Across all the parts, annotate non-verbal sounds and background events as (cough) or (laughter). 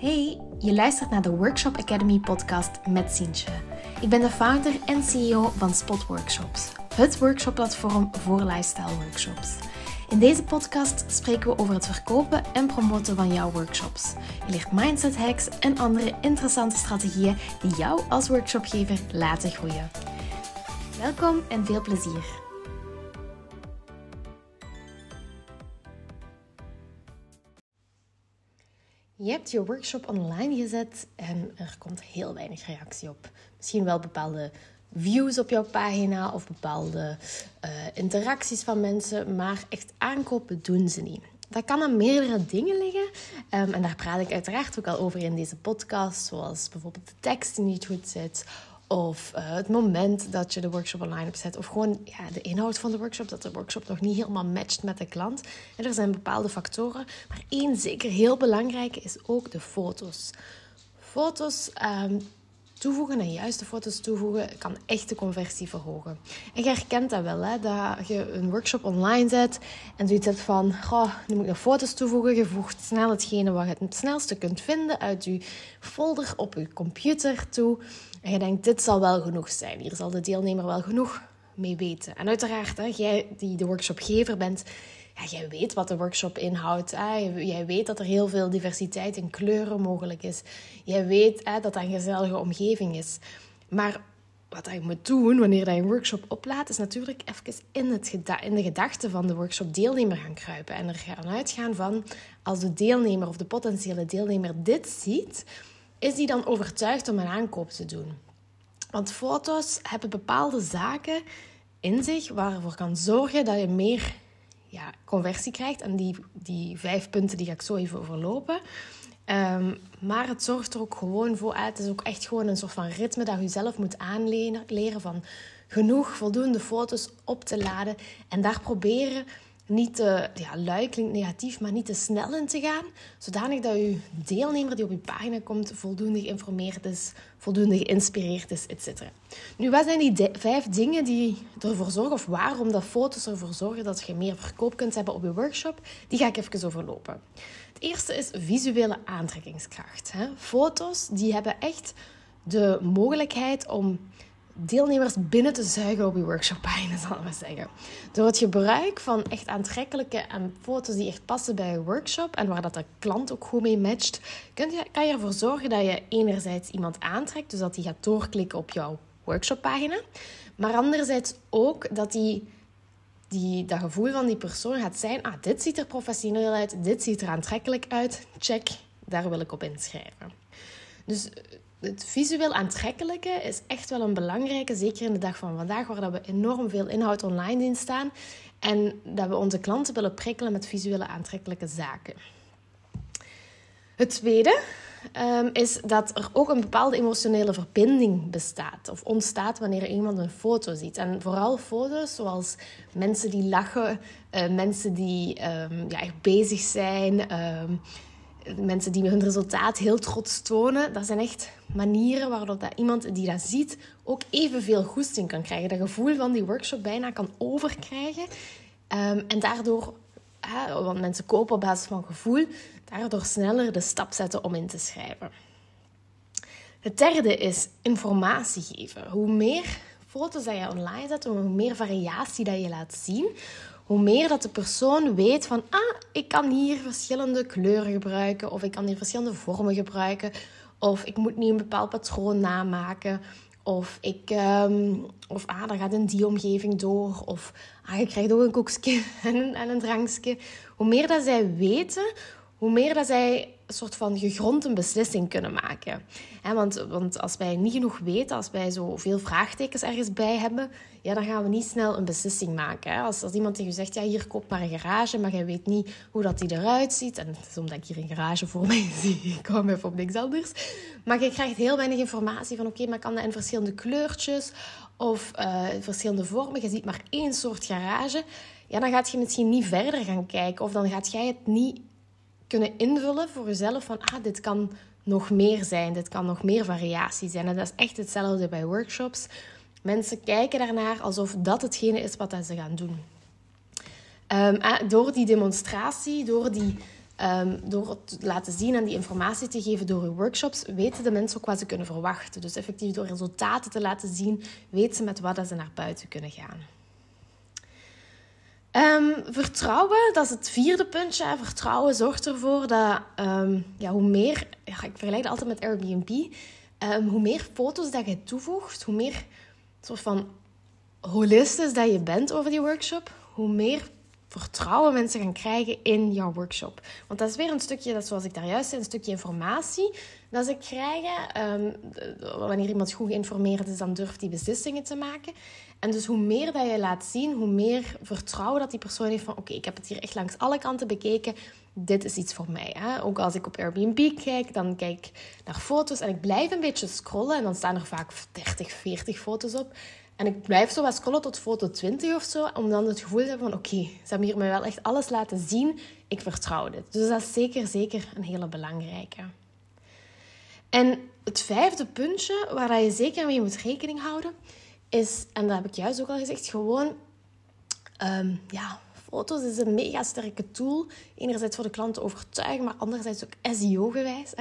Hey, je luistert naar de Workshop Academy podcast met Sientje. Ik ben de founder en CEO van Spot Workshops, het workshopplatform voor lifestyle workshops. In deze podcast spreken we over het verkopen en promoten van jouw workshops. Je leert mindset hacks en andere interessante strategieën die jou als workshopgever laten groeien. Welkom en veel plezier. Je hebt je workshop online gezet en er komt heel weinig reactie op. Misschien wel bepaalde views op jouw pagina of bepaalde uh, interacties van mensen, maar echt aankopen doen ze niet. Dat kan aan meerdere dingen liggen. Um, en daar praat ik uiteraard ook al over in deze podcast. Zoals bijvoorbeeld de tekst die niet goed zit. Of uh, het moment dat je de workshop online hebt zet. Of gewoon ja, de inhoud van de workshop. Dat de workshop nog niet helemaal matcht met de klant. En er zijn bepaalde factoren. Maar één zeker heel belangrijke is ook de foto's. Foto's um, toevoegen en juiste foto's toevoegen kan echt de conversie verhogen. En je herkent dat wel, hè? dat je een workshop online zet en zoiets hebt van, goh, nu moet ik nog foto's toevoegen. Je voegt snel hetgene wat je het snelste kunt vinden uit je folder op je computer toe. En je denkt, dit zal wel genoeg zijn. Hier zal de deelnemer wel genoeg mee weten. En uiteraard, hè, jij die de workshopgever bent, jij weet wat de workshop inhoudt. Jij weet dat er heel veel diversiteit in kleuren mogelijk is. Jij weet hè, dat dat een gezellige omgeving is. Maar wat je moet doen wanneer je een workshop oplaat, is natuurlijk even in, het in de gedachten van de workshop deelnemer gaan kruipen. En er gaan uitgaan van, als de deelnemer of de potentiële deelnemer dit ziet, is die dan overtuigd om een aankoop te doen? Want foto's hebben bepaalde zaken in zich waarvoor kan zorgen dat je meer ja, conversie krijgt. En die, die vijf punten die ga ik zo even overlopen. Um, maar het zorgt er ook gewoon voor uit. Het is ook echt gewoon een soort van ritme dat je zelf moet aanleren van genoeg, voldoende foto's op te laden. En daar proberen niet te, ja, lui klinkt negatief, maar niet te snel in te gaan. Zodanig dat je deelnemer die op je pagina komt voldoende geïnformeerd is, voldoende geïnspireerd is, etc. Nu, wat zijn die vijf dingen die ervoor zorgen, of waarom dat foto's ervoor zorgen dat je meer verkoop kunt hebben op je workshop? Die ga ik even overlopen. Het eerste is visuele aantrekkingskracht. Hè? Foto's die hebben echt de mogelijkheid om deelnemers binnen te zuigen op je workshoppagina, zal ik maar zeggen. Door het gebruik van echt aantrekkelijke en foto's die echt passen bij je workshop en waar dat de klant ook goed mee matcht, kun je, kan je ervoor zorgen dat je enerzijds iemand aantrekt, dus dat die gaat doorklikken op jouw workshoppagina, maar anderzijds ook dat die, die, dat gevoel van die persoon gaat zijn, ah, dit ziet er professioneel uit, dit ziet er aantrekkelijk uit, check, daar wil ik op inschrijven. Dus het visueel aantrekkelijke is echt wel een belangrijke, zeker in de dag van vandaag, waar dat we enorm veel inhoud online in staan en dat we onze klanten willen prikkelen met visuele aantrekkelijke zaken. Het tweede um, is dat er ook een bepaalde emotionele verbinding bestaat of ontstaat wanneer iemand een foto ziet. En vooral foto's zoals mensen die lachen, uh, mensen die um, ja, echt bezig zijn. Um, mensen die hun resultaat heel trots tonen, dat zijn echt manieren waarop dat iemand die dat ziet ook evenveel goesting kan krijgen. Dat gevoel van die workshop bijna kan overkrijgen. Um, en daardoor, want mensen kopen op basis van gevoel, daardoor sneller de stap zetten om in te schrijven. Het derde is informatie geven. Hoe meer foto's dat je online zet, hoe meer variatie dat je laat zien, hoe meer dat de persoon weet van, ah, ik kan hier verschillende kleuren gebruiken, of ik kan hier verschillende vormen gebruiken, of ik moet niet een bepaald patroon namaken, of ik, um, of ah, dan gaat in die omgeving door, of ah, je krijgt ook een koekje (laughs) en, en een drankje. Hoe meer dat zij weten, hoe meer dat zij een soort van gegrond een beslissing kunnen maken. want, want als wij niet genoeg weten, als wij zo veel vraagtekens ergens bij hebben, ja, dan gaan we niet snel een beslissing maken. Als, als iemand tegen je zegt, ja, hier koop maar een garage, maar jij weet niet hoe dat die eruit ziet. En het is omdat ik hier een garage voor mij (laughs) zie, ik kwam even op niks anders. Maar je krijgt heel weinig informatie van, oké, maar kan dat in verschillende kleurtjes of uh, verschillende vormen? Je ziet maar één soort garage. Ja, dan gaat je misschien niet verder gaan kijken. Of dan gaat jij het niet kunnen invullen voor jezelf van ah, dit kan nog meer zijn, dit kan nog meer variatie zijn. En dat is echt hetzelfde bij workshops. Mensen kijken daarnaar alsof dat hetgene is wat ze gaan doen. Um, door die demonstratie, door die Um, door het te laten zien en die informatie te geven door uw workshops, weten de mensen ook wat ze kunnen verwachten. Dus effectief door resultaten te laten zien, weten ze met wat ze naar buiten kunnen gaan. Um, vertrouwen, dat is het vierde puntje. Vertrouwen zorgt ervoor dat um, ja, hoe meer, ik vergelijk het altijd met Airbnb, hoe meer foto's dat je toevoegt, hoe meer soort van holistisch dat je bent over die workshop, hoe meer vertrouwen mensen gaan krijgen in jouw workshop. Want dat is weer een stukje, dat zoals ik daar juist zei, een stukje informatie dat ze krijgen. Um, wanneer iemand goed geïnformeerd is, dan durft die beslissingen te maken. En dus hoe meer dat je laat zien, hoe meer vertrouwen dat die persoon heeft van oké, ik heb het hier echt langs alle kanten bekeken. Dit is iets voor mij. Hè? Ook als ik op Airbnb kijk, dan kijk ik naar foto's en ik blijf een beetje scrollen. En dan staan er vaak 30, 40 foto's op. En ik blijf zo wat scrollen tot foto 20 of zo, om dan het gevoel te hebben van oké, ze hebben hier mij wel echt alles laten zien. Ik vertrouw dit. Dus dat is zeker, zeker een hele belangrijke. En het vijfde puntje waar je zeker mee moet rekening houden, is, en dat heb ik juist ook al gezegd, gewoon um, ja, Foto's is een mega sterke tool. Enerzijds voor de klant te overtuigen, maar anderzijds ook SEO-gewijs.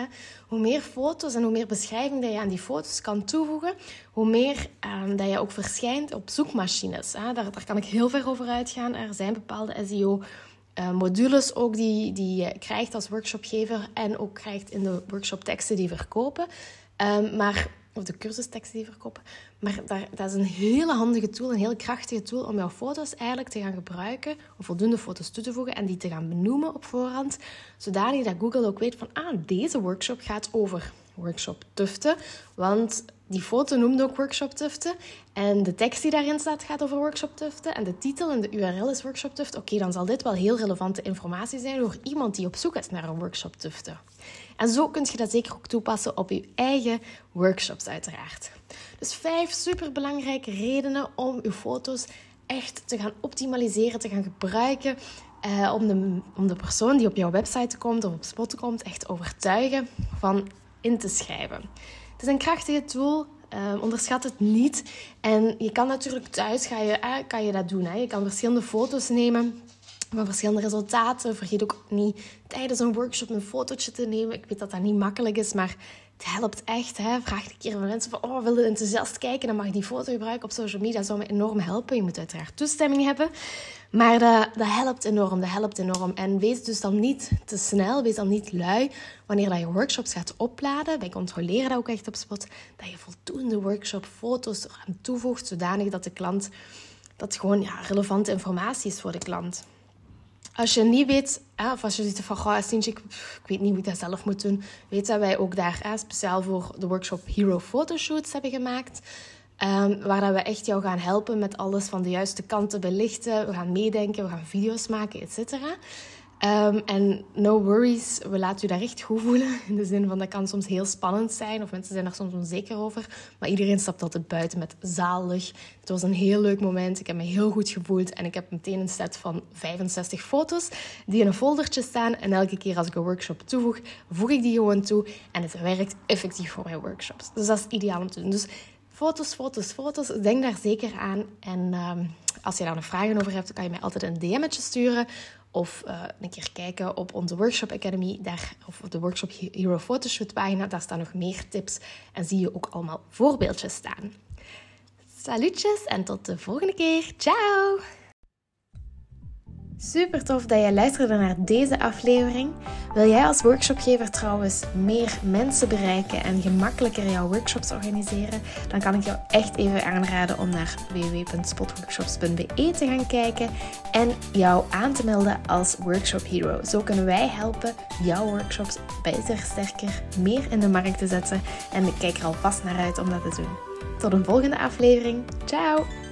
Hoe meer foto's en hoe meer beschrijving dat je aan die foto's kan toevoegen, hoe meer ehm, dat je ook verschijnt op zoekmachines. Hè. Daar, daar kan ik heel ver over uitgaan. Er zijn bepaalde SEO- uh, modules ook die, die je krijgt als workshopgever en ook krijgt in de workshopteksten die verkopen. Um, maar of de cursusteksten die verkopen. Maar daar, dat is een hele handige tool, een heel krachtige tool om jouw foto's eigenlijk te gaan gebruiken, om voldoende foto's toe te voegen en die te gaan benoemen op voorhand, zodanig dat Google ook weet van, ah, deze workshop gaat over workshop tuften, want die foto noemt ook workshop tuften en de tekst die daarin staat gaat over workshop tuften en de titel en de URL is workshop tuften. Oké, dan zal dit wel heel relevante informatie zijn voor iemand die op zoek is naar een workshop tuften. En zo kun je dat zeker ook toepassen op je eigen workshops, uiteraard. Dus vijf superbelangrijke redenen om je foto's echt te gaan optimaliseren, te gaan gebruiken. Eh, om, de, om de persoon die op jouw website komt of op Spot komt, echt overtuigen van in te schrijven. Het is een krachtige tool. Uh, onderschat het niet. En je kan natuurlijk thuis ga je, eh, kan je dat doen. Hè. Je kan verschillende foto's nemen van verschillende resultaten. Vergeet ook niet tijdens een workshop een fotootje te nemen. Ik weet dat dat niet makkelijk is, maar het helpt echt. Hè? Vraag een keer van mensen van, oh, wil je enthousiast kijken? Dan mag je die foto gebruiken op social media. Dat zou me enorm helpen. Je moet uiteraard toestemming hebben. Maar dat, dat helpt enorm, dat helpt enorm. En wees dus dan niet te snel, wees dan niet lui. Wanneer dat je workshops gaat opladen, wij controleren dat ook echt op spot, dat je voldoende workshop foto's aan toevoegt, zodanig dat de klant, dat gewoon ja, relevante informatie is voor de klant. Als je niet weet, of als je ziet van, goh, Sintje, ik, ik weet niet hoe ik dat zelf moet doen, weet dat wij ook daar speciaal voor de workshop Hero Photoshoots hebben gemaakt. Um, waar dat we echt jou gaan helpen met alles van de juiste kanten belichten. We gaan meedenken, we gaan video's maken, et. Um, en no worries, we laten u daar echt goed voelen. In de zin van dat kan soms heel spannend zijn of mensen zijn er soms onzeker over. Maar iedereen stapt altijd buiten met zalig. Het was een heel leuk moment. Ik heb me heel goed gevoeld en ik heb meteen een set van 65 foto's die in een foldertje staan. En elke keer als ik een workshop toevoeg, voeg ik die gewoon toe. En het werkt effectief voor mijn workshops. Dus dat is ideaal om te doen. Dus foto's, foto's, foto's. Denk daar zeker aan. En um, als je daar nog vragen over hebt, kan je mij altijd een DM'tje sturen. Of uh, een keer kijken op onze Workshop Academy, daar, of op de Workshop Hero Photoshoot pagina. Daar staan nog meer tips en zie je ook allemaal voorbeeldjes staan. Salutjes en tot de volgende keer. Ciao! Super tof dat je luisterde naar deze aflevering. Wil jij als workshopgever trouwens meer mensen bereiken en gemakkelijker jouw workshops organiseren? Dan kan ik jou echt even aanraden om naar www.spotworkshops.be te gaan kijken en jou aan te melden als Workshop Hero. Zo kunnen wij helpen jouw workshops beter, sterker, meer in de markt te zetten. En ik kijk er alvast naar uit om dat te doen. Tot een volgende aflevering. Ciao!